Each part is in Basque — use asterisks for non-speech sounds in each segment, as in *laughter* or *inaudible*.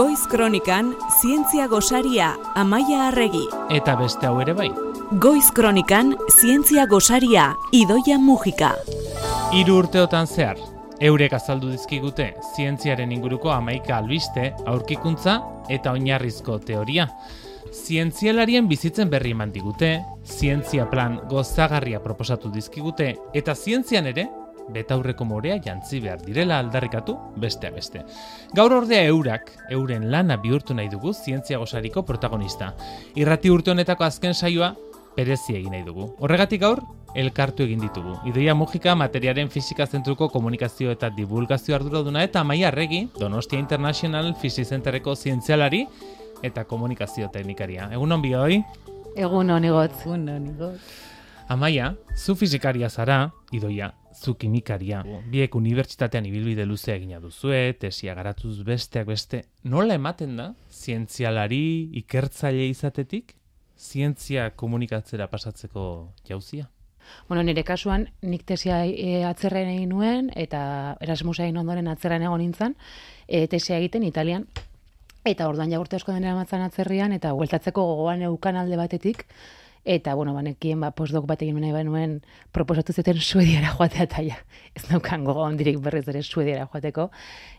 Goiz Kronikan Zientzia Gosaria Amaia Arregi. Eta beste hau ere bai. Goiz Kronikan Zientzia Gosaria Idoia Mujika. Hiru urteotan zehar, eurek azaldu dizkigute zientziaren inguruko amaika albiste, aurkikuntza eta oinarrizko teoria. Zientzialarien bizitzen berri eman digute, zientzia plan gozagarria proposatu dizkigute, eta zientzian ere, betaurreko morea jantzi behar direla aldarrikatu beste beste. Gaur ordea eurak, euren lana bihurtu nahi dugu zientzia gozariko protagonista. Irrati urte honetako azken saioa, perezi egin nahi dugu. Horregatik gaur, elkartu egin ditugu. Idoia Mujika materiaren fisika zentruko komunikazio eta divulgazio arduraduna eta Maia Arregi, Donostia International Physics Centerreko zientzialari eta komunikazio teknikaria. Egun hon bihoi? Egun onigot. Egun. Amaia, zu fizikaria zara, idoia, zu kimikaria. Biek unibertsitatean ibilbide luzea egina duzue, tesia garatuz besteak beste. Nola ematen da, zientzialari ikertzaile izatetik, zientzia komunikatzera pasatzeko jauzia? Bueno, nire kasuan, nik tesia e, atzerren egin nuen, eta Erasmusa egin ondoren atzerren egon nintzen, e, tesia egiten Italian, eta orduan jagurte asko denera matzan atzerrian, eta hueltatzeko gogoan eukan alde batetik, Eta, bueno, banekien, ba, postdok bat egin nahi nuen proposatu zuten suediara *laughs* joatea eta ja, ez naukan gogo ondirik berriz ere suediara joateko.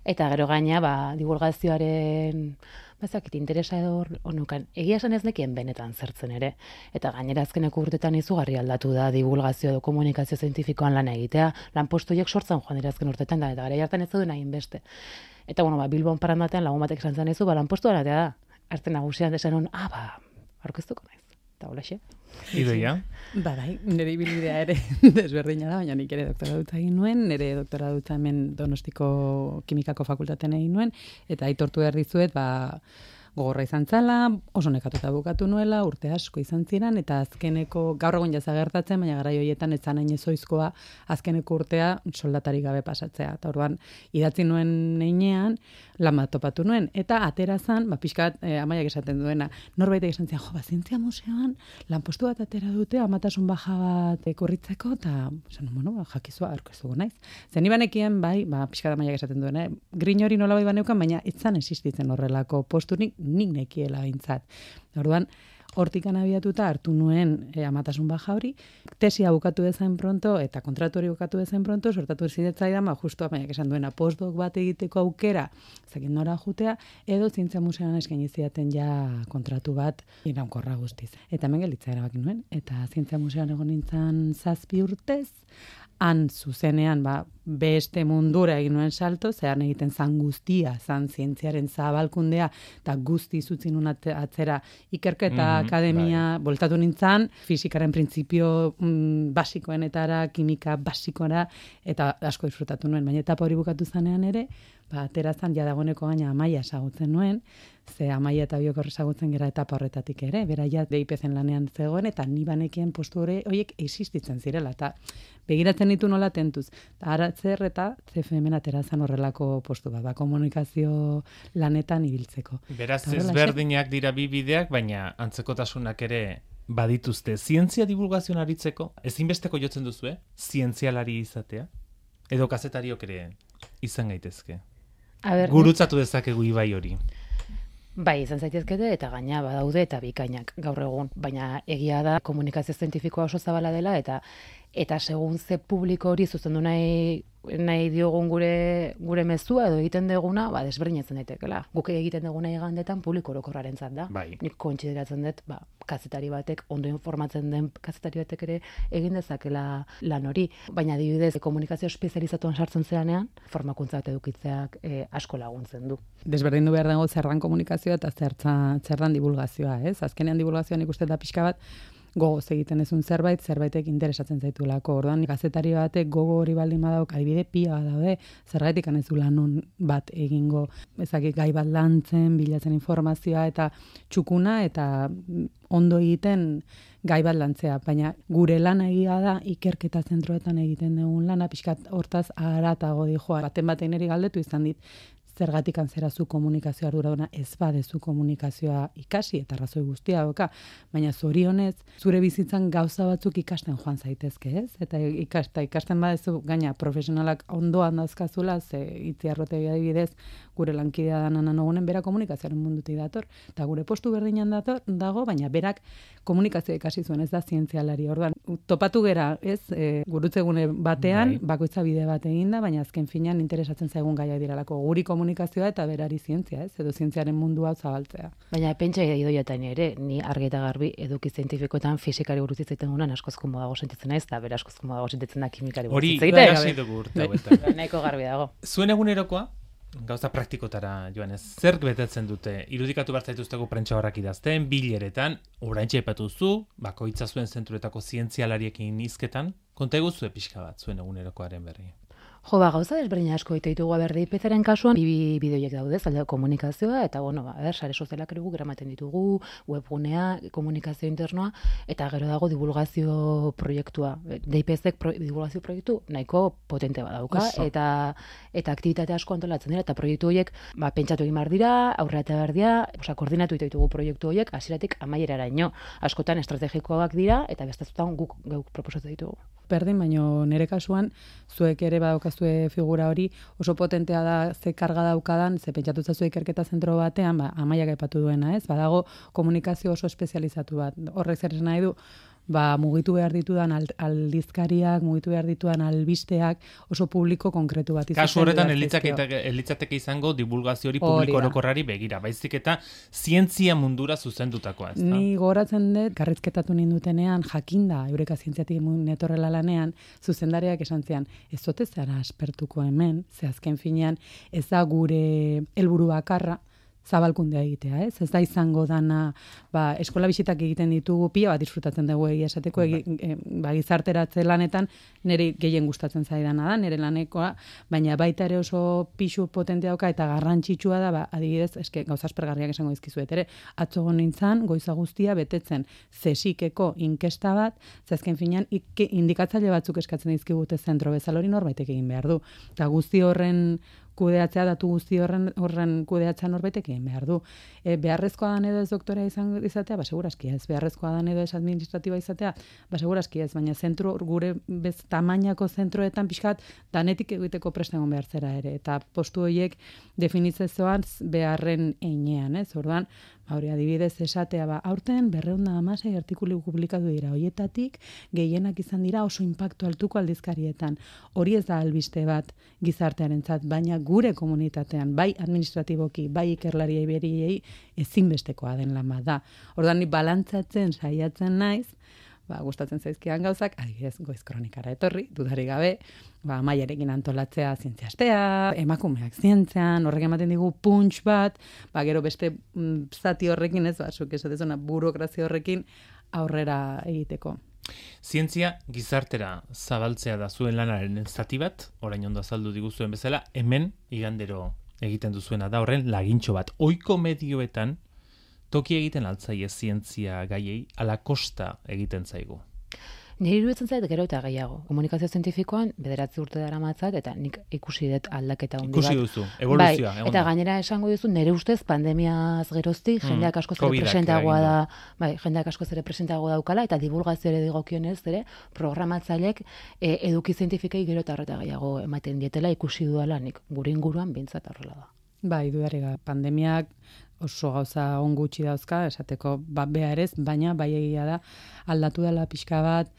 Eta gero gaina, ba, divulgazioaren, bazakit, interesa edo onukan, egia esan ez nekien benetan zertzen ere. Eta gainera azkeneko urtetan izugarri aldatu da divulgazio edo komunikazio zientifikoan lan egitea, lan postoiek sortzen joan dira azken urtetan da, eta gara jartan ez duen hain beste. Eta, bueno, ba, Bilbon parandatean lagun batek esan zen ba, lan postu da, arte nagusian desan ah, ba, orkestuko naiz eta hola Idoia? Ba, bai, nire ibilbidea ere *laughs* desberdina da, baina nik ere doktora dut egin nuen, nire doktora dut hemen donostiko kimikako fakultaten egin nuen, eta aitortu behar dizuet, ba, gogorra izan zala, oso nekatuta bukatu nuela, urte asko izan ziren, eta azkeneko, gaur egon jaza gertatzen, baina gara joietan ez zanain ezoizkoa, azkeneko urtea soldatari gabe pasatzea. Eta orduan, idatzi nuen neinean, lan bat topatu nuen, eta atera zan, ba, pixkat, eh, amaiak esaten duena, norbait esan zian, jo, ba, zientzia museoan, lan postu bat atera dute, amatasun baja bat ekorritzeko, eta, esan, bueno, ba, jakizua, erko naiz. Zen ibanekien, bai, ba, pixkat amaiak esaten duena, grin hori nola bai baneukan, baina itzan existitzen horrelako postunik, nik nekiela bintzat. Orduan, hortikan abiatuta hartu nuen e, amatasun baja hori, tesia bukatu dezain pronto, eta kontratu hori bukatu dezain pronto, sortatu zidetzaidan, ba, justu amaiak esan duena postdoc bat egiteko aukera, zakin nora jutea, edo zientzia museoan eskaini ziaten ja kontratu bat iraunkorra guztiz. Eta hemen gelitza erabaki nuen, eta zientzia museoan egon nintzen zazpi urtez, han zuzenean ba, beste mundura egin nuen salto, zehan egiten zan guztia, zan zientziaren zabalkundea, eta guzti zutzin atzera ikerketa mm akademia bai. voltatu nintzen, fizikaren printzipio mm, basikoenetara, kimika basikora, eta asko disfrutatu nuen, baina etapa hori bukatu zanean ere, ba, aterazan jadagoneko gaina amaia esagutzen nuen, ze amaia eta biok esagutzen gera etapa horretatik ere, bera ja deipezen lanean zegoen, eta ni banekien postu hori horiek existitzen zirela, eta begiratzen ditu nola tentuz. Eta aratzer eta CFM aterazan horrelako postu bat, ba, komunikazio lanetan ibiltzeko. Beraz, ezberdinak dira bi bideak, baina antzekotasunak ere badituzte. Zientzia divulgazioan aritzeko, ezinbesteko jotzen duzu, eh? Zientzialari izatea? Edo kazetariok ere izan gaitezke? A ber, Gurutzatu dezakegu ibai hori. Bai, izan zaitezkete eta gaina badaude eta bikainak gaur egun, baina egia da komunikazio zientifikoa oso zabala dela eta eta segun ze publiko hori zuzendu nahi nahi diogun gure gure mezua edo egiten deguna, ba desberdinatzen daitekela. Guk egiten deguna igandetan publiko orokorrarentzat da. Bai. Nik kontsideratzen dut, ba kazetari batek ondo informatzen den kazetari batek ere egin dezakela lan hori, baina adibidez komunikazio espezializatuan sartzen zeanean, formakuntza bat edukitzeak e, asko laguntzen du. Desberdin du behar dago zerran komunikazioa eta zertza, zerran divulgazioa, ez? Azkenean divulgazioan ikusten da pixka bat, gogoz egiten ezun zerbait, zerbaitek interesatzen zaitulako. Orduan, gazetari batek gogo hori baldin badauk, adibide pia daude, zergaitik anezu lanon bat egingo, ezakik gai bat lantzen, bilatzen informazioa eta txukuna eta ondo egiten gai bat lantzea, baina gure lan egia da ikerketa zentroetan egiten dugun lana, pixkat hortaz aratago dijoa. Baten batein eri galdetu izan dit, zergatik antzera zu komunikazioa arduraduna ez badezu komunikazioa ikasi eta razoi guztia doka, baina zorionez zure bizitzan gauza batzuk ikasten joan zaitezke, ez? Eta ikasta ikasten badezu gaina profesionalak ondoan dauzkazula, ze itziarrotegi adibidez, gure lankidea da nanan bera komunikazioaren mundutik dator, eta gure postu berdinan dator, dago, baina berak komunikazioa ikasi zuen, ez da zientzialari. Orduan, topatu gera, ez, e, gurutzegune batean, bai. bakoitza bide bat egin da, baina azken finean interesatzen zaigun gaia diralako guri komunikazioa eta berari zientzia, ez, edo zientziaren mundua zabaltzea. Baina pentsa idoietan ere, ni argi eta garbi eduki zientifikoetan fizikari buruz hitzaiten gunan askoz dago sentitzen naiz eta bera askoz dago sentitzen da kimikari buruz hitzaiten. Hori ikasi dugu urte Nahiko garbi dago. Zuen egunerokoa gauza praktikotara joan ez. Zer betetzen dute? Irudikatu behar zaituzteko prentsa horrak idazten, bileretan, orain txepatu zu, bakoitza zuen zentruetako zientzialariekin izketan, konta eguzu pixka bat zuen egunerokoaren berri. Jo, ba, gauza desberdin asko ite ditugu berdi pezaren kasuan, bi bideoiek daude, zalde komunikazioa, eta, bueno, ba, er, sare sozialak erugu gramaten ditugu, webgunea, komunikazio internoa, eta gero dago divulgazio proiektua. DIPZ pro, divulgazio proiektu nahiko potente badauka, eta eta aktivitate asko antolatzen dira, eta proiektu horiek, ba, pentsatu egin behar dira, aurrera eta behar dira, oza, koordinatu ite ditugu proiektu horiek, hasieratik amaierara ino. Askotan estrategikoak dira, eta bestazutan guk, guk proposatzen ditugu berdin, baino nire kasuan, zuek ere badaukazue figura hori, oso potentea da ze karga daukadan, ze pentsatu zazu ikerketa zentro batean, ba, amaiak epatu duena, ez? Badago komunikazio oso espezializatu bat. Horrek zer nahi du, ba, mugitu behar ditudan aldizkariak, mugitu behar ditudan albisteak, oso publiko konkretu bat izan. Kasu horretan, elitzateke izango divulgazio hori publiko orokorrari begira, baizik eta zientzia mundura zuzendutakoa. Ez Ni goratzen dut, garrizketatu nindutenean, jakinda, eureka zientziatik netorrela lanean, zuzendariak esan zian, ez zote zara aspertuko hemen, ze azken finean, ez da gure helburu bakarra, zabalkundea egitea, ez? Ez da izango dana, ba, eskola bisitak egiten ditugu pia bat disfrutatzen dugu egia esateko egi, bai. ba, gizarteratze lanetan nire gehien gustatzen zaidana da, nire lanekoa, baina baita ere oso pixu potente dauka eta garrantzitsua da, ba, adibidez, eske gauza aspergarriak esango dizkizuet ere, atzogon nintzen, goiza guztia betetzen zesikeko inkesta bat, zezken finean indikatzaile batzuk eskatzen dizkigute zentro bezalori norbaitek egin behar du. Eta guzti horren kudeatzea datu guzti horren horren kudeatzea norbaitek egin behar du. E, beharrezkoa da edo ez doktora izan izatea, ba segurazki ez. Beharrezkoa da edo ez administratiba izatea, ba segurazki ez, baina zentro gure bez tamainako zentroetan pixkat danetik egiteko presta behar zera ere eta postu horiek definitzezoan beharren einean, ez? Orduan, Hori adibidez esatea ba, aurten berreunda amasei artikulu publikatu dira. Hoietatik gehienak izan dira oso impactu altuko aldizkarietan. Hori ez da albiste bat gizartearen zat, baina gure komunitatean, bai administratiboki, bai ikerlari eberiei ezinbestekoa den lama da. Ordan ni balantzatzen saiatzen naiz, ba, gustatzen zaizkian gauzak, adibidez, goiz kronikara etorri, dudari gabe, ba, maiarekin antolatzea zientziastea, emakumeak zientzean, horrek ematen digu punch bat, ba, gero beste mm, zati horrekin ez, ba, zuk esatezona burokrazia horrekin aurrera egiteko. Zientzia gizartera zabaltzea da zuen lanaren zati bat, orain ondo azaldu diguzuen bezala, hemen igandero egiten duzuena da horren lagintxo bat. Oiko medioetan, toki egiten altzaie zientzia gaiei, ala kosta egiten zaigu. Nire iruditzen zait gero eta gehiago. Komunikazio zientifikoan bederatzi urte dara matzat, eta nik ikusi dut aldaketa hundi bat. Ikusi duzu, evoluzioa. Bai, eta gainera esango duzu, nire ustez pandemiaz gerozti, mm, jendeak asko zere presentagoa da, bai, jendeak asko zere presentagoa daukala, eta divulgazio ere digokionez, ere, programatzailek e, eduki zientifikei gero eta horreta gehiago ematen dietela ikusi duela nik gure inguruan bintzat horrela da. Bai, dudarega, pandemiak oso gauza on gutxi dauzka, esateko bat beharez, baina bai egia da aldatu dela pixka bat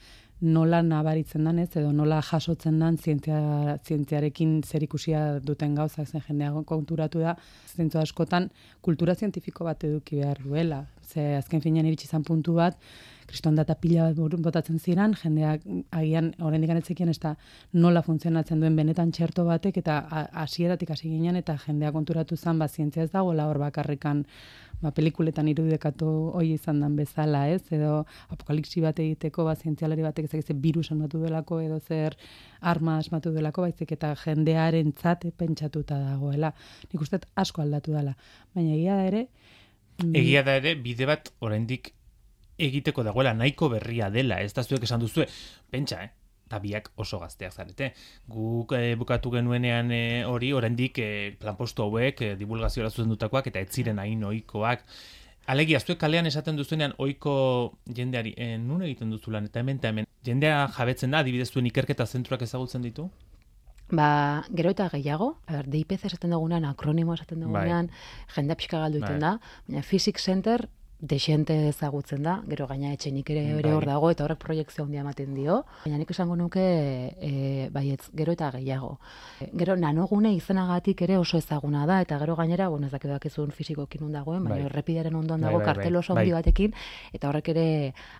nola nabaritzen dan ez, edo nola jasotzen dan zientzia, zientziarekin zer ikusia duten gauza zen jendea konturatu da, zentzu askotan kultura zientifiko bat eduki behar duela. Ze azken finean iritsi zan puntu bat, kriston data pila bat botatzen ziren, jendeak agian oraindik anetzekian ez da nola funtzionatzen duen benetan txerto batek, eta hasieratik hasi ginen, eta jendea konturatu zen, ba, zientzia ez dagoela hor bakarrikan ba, pelikuletan irudekatu hoi izan dan bezala, ez? Edo apokalipsi bat egiteko, ba, zientzialari batek ezak ez virus anatu delako, edo zer arma asmatu delako, baizik eta jendearen tzate pentsatuta dagoela. Nik uste asko aldatu dela. Baina egia da ere... Mm, egia da ere, bide bat oraindik egiteko dagoela nahiko berria dela, ez da zuek esan duzue, pentsa, eh? Eta biak oso gazteak zarete. Guk e, bukatu genuenean e, hori, oraindik e, planpostu hauek, e, divulgazioa zuzendutakoak, eta ez ziren hain ohikoak. Alegia, zuek kalean esaten duzuenean ohiko jendeari, e, nun egiten duzu lan, eta hemen, eta hemen, jendea jabetzen da, adibidez zuen ikerketa zentroak ezagutzen ditu? Ba, gero eta gehiago, ber, DIPZ esaten dugunean, akronimo esaten dugunean, jendea pixka galdu Bai. da, baina Physics Center desente ezagutzen da, gero gaina etxenik ere ere Bai. hor dago, eta horrek proiektzio handia ematen dio. Baina nik esango nuke, e, baietz, gero eta gehiago. E, Gero nanogune izenagatik ere oso ezaguna da, eta gero gainera, bueno, ez dakit dakizun fizikokin nun dagoen, baina Bai. errepidearen ondoan Bai, dago bai, bai. kartel oso Bai. handi batekin, eta horrek ere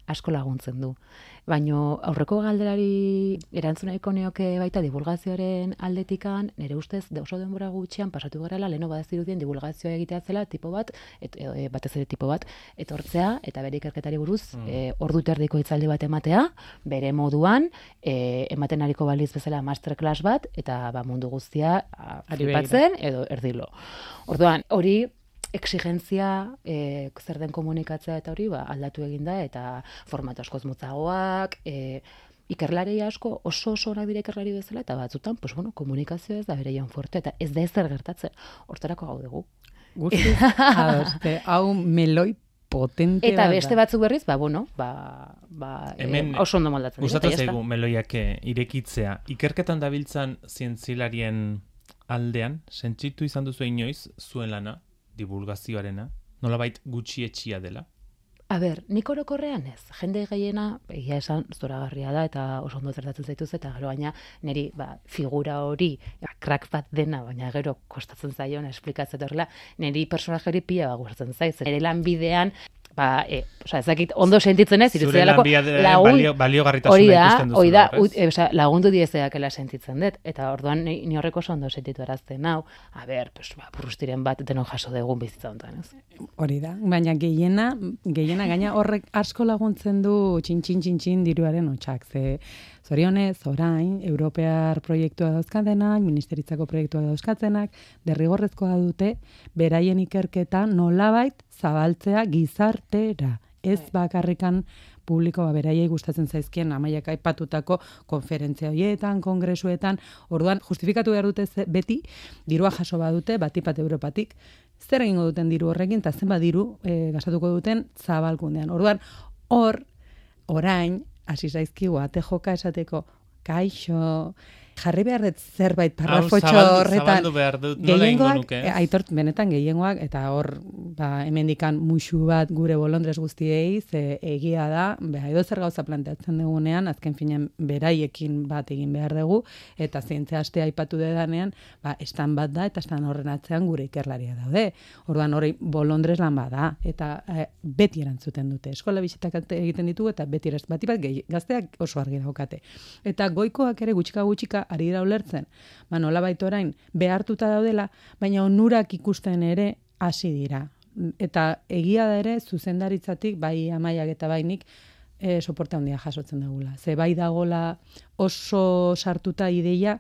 asko laguntzen du. Baino aurreko galderari erantzun nahiko nioke baita divulgazioaren aldetikan, nire ustez de oso denbora gutxian pasatu garela leno badazirudien divulgazioa egitea zela tipo bat, et, edo, e, batez ere tipo bat, etortzea eta bere ikerketari buruz Mm. e, ordu terdiko hitzaldi bat ematea, bere moduan, e, ematen ariko baliz bezala masterclass bat, eta ba, mundu guztia a, flipatzen edo erdilo. Orduan, hori exigentzia, e, zer den komunikatzea eta hori ba, aldatu egin da, eta formatu askoz motzagoak, e, ikerlarei asko oso oso onak dira ikerlari bezala, eta batzutan, pues, bueno, komunikazioa ez da bere jan fuerte, eta ez da ezer gertatzen, hortarako gau dugu. Guztiz, *laughs* adoste, hau meloi potente Eta beste batzuk berriz, ba, bueno, ba, ba, e, Hemen oso ondo moldatzen dira, Gustatu zaigu meloiak eh, irekitzea. Ikerketan dabiltzan zientzilarien aldean, sentzitu izan duzu inoiz zuen lana, divulgazioarena, nolabait gutxi etxia dela. A ber, nik orokorrean ez. Jende gehiena, egia esan, zoragarria da, eta oso ondo zertatzen zaituz, eta gero baina niri ba, figura hori, ba, crack bat dena, baina gero kostatzen zaion esplikatzen horrela, niri personajeri pila bat gustatzen zaiz. Nire lanbidean, ba, e, oza, ezakit, ondo sentitzen ez, iruditzaialako lanbidearen lagun- balio, baliogarritasuna Hori da, hori da, ez? e, osea, lagundu diezeakela sentitzen dut, eta orduan ni, ni horreko oso ondo sentitu erazten hau, a ber, pues, ba, burrustiren bat denon jaso dugun bizitza honetan, ez? Hori da, baina gehiena, gehiena gaina horrek asko laguntzen du txintxin txintxin diruaren hotxak. Ze zorionez, orain, Europear proiektua dauzkatenak, ministeritzako proiektua dauzkatenak, derrigorrezkoa dute, beraien ikerketa nolabait zabaltzea gizartera. Ez bakarrikan publiko ba, beraiei gustatzen zaizkien amaiak aipatutako konferentzia horietan, kongresuetan, orduan justifikatu behar dute ze- beti, dirua jaso badute, batipat Europatik, zer egingo duten diru horrekin, eta zenbat diru e, gastatuko duten zabalkundean. Orduan, hor, orain, hasi zaizkigu, ate joka esateko, kaixo, jarri behar dut zerbait parrafotxo horretan. behar dut, nola Gehiengoak, eh, aitor, benetan gehiengoak, eta hor, ba, hemendikan musu bat gure bolondrez guztiei, ze egia da, beha, edo zer gauza planteatzen dugunean, azken finean beraiekin bat egin behar dugu, eta zientzia astea aipatu dedanean, ba, estan bat da, eta estan horren atzean gure ikerlaria daude. Orduan hori bolondrez lan bada, eta eh, beti erantzuten dute. Eskola bisitak egiten ditugu, eta beti bati bat gehi, gazteak oso argi daukate. Eta goikoak ere gutxika gutxika ari dira ulertzen, ba, nolabait orain behartuta daudela, baina onurak ikusten ere hasi dira. Eta egia da ere zuzendaritzatik, bai amaiak eta bainik, e, soporte handia jasotzen dugula. Ze bai dagola oso sartuta ideia,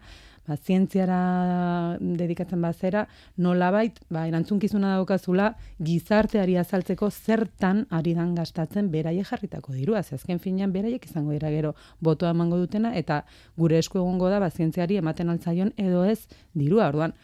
ba, zientziara dedikatzen bazera, nolabait, ba, erantzunkizuna daukazula, gizarteari azaltzeko zertan ari dan gastatzen beraie jarritako dirua. Ze azken finean beraiek izango dira gero botoa emango dutena, eta gure esku egongo da, ba, zientziari ematen altzaion edo ez dirua. Orduan,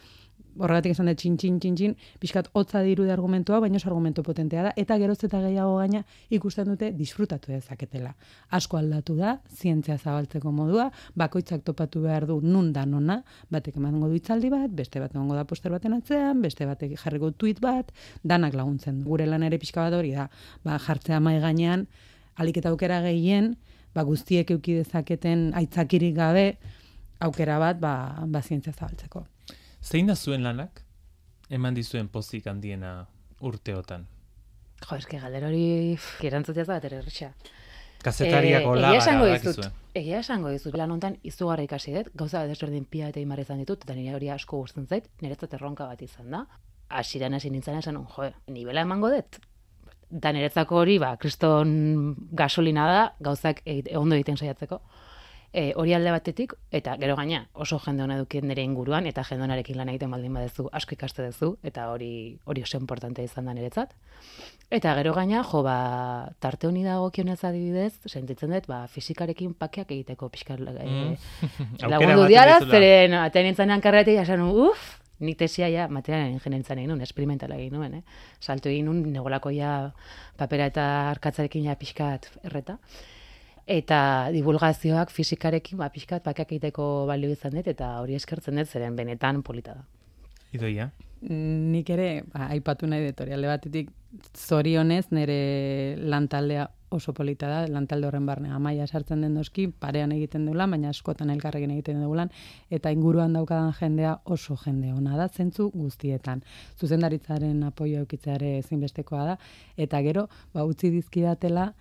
horregatik esan dut txin, txin, txin, txin, pixkat hotza diru de argumentua, baina oso argumentu potentea da, eta geroz eta gehiago gaina ikusten dute disfrutatu dezaketela. Asko aldatu da, zientzia zabaltzeko modua, bakoitzak topatu behar du nun da nona, batek emango du hitzaldi bat, beste bat emango da poster baten atzean, beste batek jarriko tweet bat, danak laguntzen du. Gure lan ere pixka bat hori da, ba, jartzea mai gainean, alik eta aukera gehien, ba, guztiek euki dezaketen aitzakirik gabe, aukera bat, ba, ba zientzia zabaltzeko. Zein da zuen lanak? Eman dizuen pozik handiena urteotan. Jo, eske galdera hori pff, erantzutea ez da bat ere erresa. Kazetariak Eh, hola egia esango dizut, egia esango dizut, lan honetan izugarri ikasi dut, gauza desberdin pia eta imar izan ditut, eta nire hori asko gustatzen zait, niretzat erronka bat izan da. Hasieran hasi nintzen esan, jo, nibela emango dut. Da niretzako hori, ba, kriston gasolina da, gauzak egite, ondo egiten saiatzeko. E, hori alde batetik, eta gero gaina oso jende hona dukien nire inguruan, eta jende honarekin lan egiten baldin badezu, asko ikaste duzu, eta hori hori oso importante izan da niretzat. Eta gero gaina, jo, ba, tarte honi dago kionez adibidez, sentitzen dut, ba, fizikarekin pakeak egiteko pixkar mm. *laughs* e, lagundu dizula. zeren atean nintzenean karretik, esan, uf, nik tesia ja, materialen ingenientzan egin nuen, experimentala egin nuen, eh? Salto egin nuen, negolako ja papera eta arkatzarekin ja pixkat erreta. Eta divulgazioak fizikarekin, ba, pixkat pakeak egiteko balio izan dut, eta hori eskertzen dut, zeren benetan polita da. Idoia. Nik ere, ba, aipatu nahi dut hori, alde batetik zorionez nire lantaldea oso polita da, lantalde horren barne amaia sartzen den doski, parean egiten duela, baina askotan elkarrekin egiten dugulan, eta inguruan daukadan jendea oso jende ona da, zentzu guztietan. Zuzendaritzaren apoio eukitzeare ezinbestekoa da, eta gero, ba, utzi dizkidatela,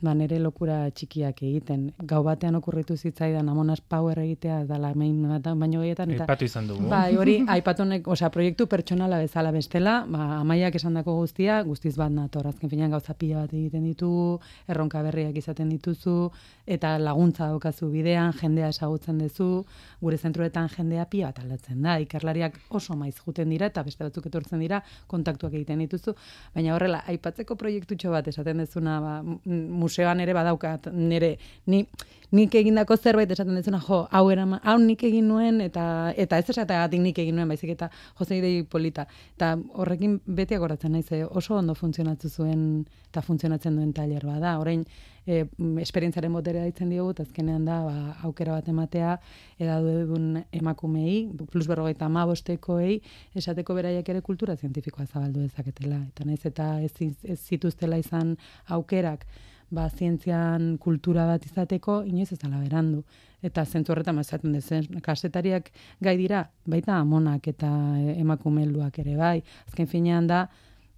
ba, nire lokura txikiak egiten. Gau batean okurritu zitzaidan Amonas Power egitea, dala main bat baino gehietan, eta Aipatu izan dugu. Bai, hori *laughs* aipatu nek, osea, proiektu pertsonala bezala bestela, ba, amaiak esandako guztia, guztiz bat nator, azken finean gauza pila bat egiten ditugu, erronka berriak izaten dituzu, eta laguntza daukazu bidean, jendea esagutzen duzu, gure zentruetan jendea pila bat aldatzen da, ikerlariak oso maiz juten dira, eta beste batzuk etortzen dira, kontaktuak egiten dituzu, baina horrela, aipatzeko proiektutxo bat esaten dezuna, ba, museoan ere badaukat, nire, ni, nik egindako zerbait esaten dezuna, jo, hau erama, hau nik egin nuen, eta eta ez esateagatik nik egin nuen, baizik eta jose idei polita. Eta horrekin beti agoratzen naiz, eh, oso ondo funtzionatu zuen, eta funtzionatzen duen tailer bada. Orain, e, esperientziaren boterea ditzen diogu, eta azkenean da, ba, aukera bat ematea, edadun emakumei, plus berrogeita ama bostekoei, esateko beraiek ere kultura zientifikoa zabaldu dezaketela. Eta naiz eta ez, ez zituztela izan aukerak, ba, zientzian kultura bat izateko, inoiz ez dela berandu. Eta zentzu horretan esaten dezen, kasetariak gai dira, baita amonak eta emakume helduak ere bai. Azken finean da,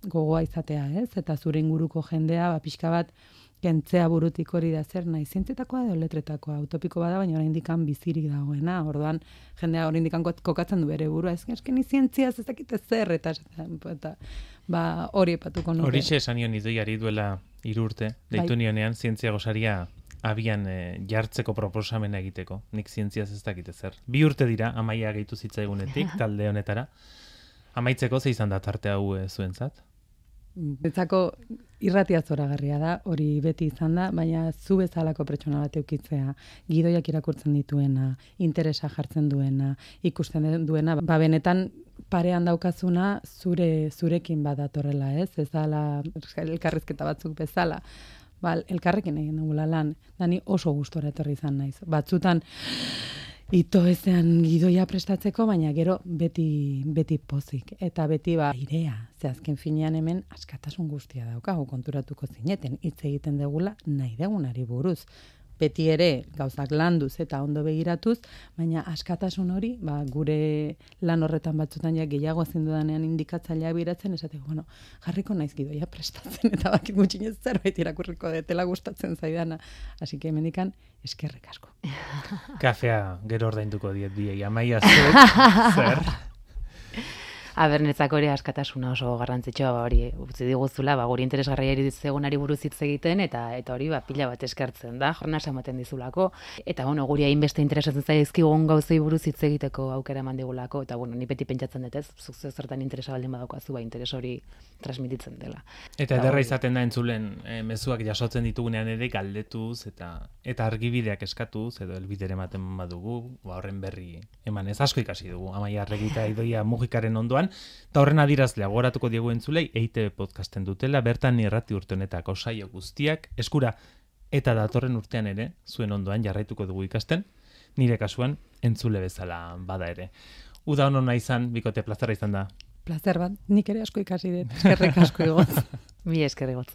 gogoa izatea, ez? Eta zure inguruko jendea, ba, pixka bat, kentzea burutik hori da zer nahi, zientzietakoa edo letretakoa, utopiko bada, baina oraindik bizirik dagoena, orduan jendea oraindik kokatzen du bere burua, ez eske ni zientziaz ez dakite zer, eta, eta ba, hori epatuko nuke. Horixe esan nion idoiari duela hiru urte, deitu Bai. nionean zientzia gosaria abian eh, jartzeko proposamena egiteko. Nik zientziaz ez dakite zer. Bi urte dira, amaia gehitu zitzaigunetik, talde honetara. Amaitzeko ze izan da tarte hau e, zuentzat? Betzako irratia zoragarria da, hori beti izan da, baina zu bezalako pertsona bat eukitzea, gidoiak irakurtzen dituena, interesa jartzen duena, ikusten duena, ba benetan parean daukazuna zure zurekin badatorrela, ez? Ez dala elkarrizketa batzuk bezala. Ba, elkarrekin egin dugula lan, dani oso gustora etorri izan naiz. Batzutan ito ezean gidoia prestatzeko, baina gero beti, beti pozik. Eta beti ba, irea, ze azken finean hemen askatasun guztia daukagu konturatuko zineten, hitz egiten degula nahi degunari buruz. Beti ere gauzak landuz eta ondo begiratuz, baina askatasun hori, ba, gure lan horretan batzutan ja gehiago ezin dudanean indikatzaileak biratzen, esateko, bueno, jarriko naiz gidoia *laughs* prestatzen, eta bakit gutxinez zerbait irakurriko detela gustatzen zaidana. Así que hemendikan eskerrik asko. *laughs* Kafea gero ordainduko diet biei. Amaia zuk, *laughs* zer? Aber, netzako ere askatasuna oso garrantzitsua ba, hori utzi diguzula, ba, guri interesgarria iritzegunari buruz hitz egiten, eta eta hori ba, pila bat eskertzen da, jornasa ematen dizulako. Eta, bueno, guri hainbeste interesatzen zaizkigun gauzei buruz hitz egiteko aukera eman digulako, eta, bueno, ni beti pentsatzen dut ez, zuk zer zertan interesa baldin badaukazu, ba, interes hori transmititzen dela. Eta ederra izaten da entzulen e, mezuak jasotzen ditugunean ere galdetuz eta eta argibideak eskatuz edo elbidere ematen badugu, ba horren berri eman ez asko ikasi dugu. Amaia Arregita idoia mugikaren ondoan eta horren adirazlea gogoratuko diegu entzulei EITB podcasten dutela bertan irrati urte honetako saio guztiak eskura eta datorren urtean ere zuen ondoan jarraituko dugu ikasten nire kasuan entzule bezala bada ere. Uda honona izan, bikote plazara izan da. Plazer bat, nik ere asko ikasi dut, eskerrik asko igotz. *laughs* Mi esker egotz.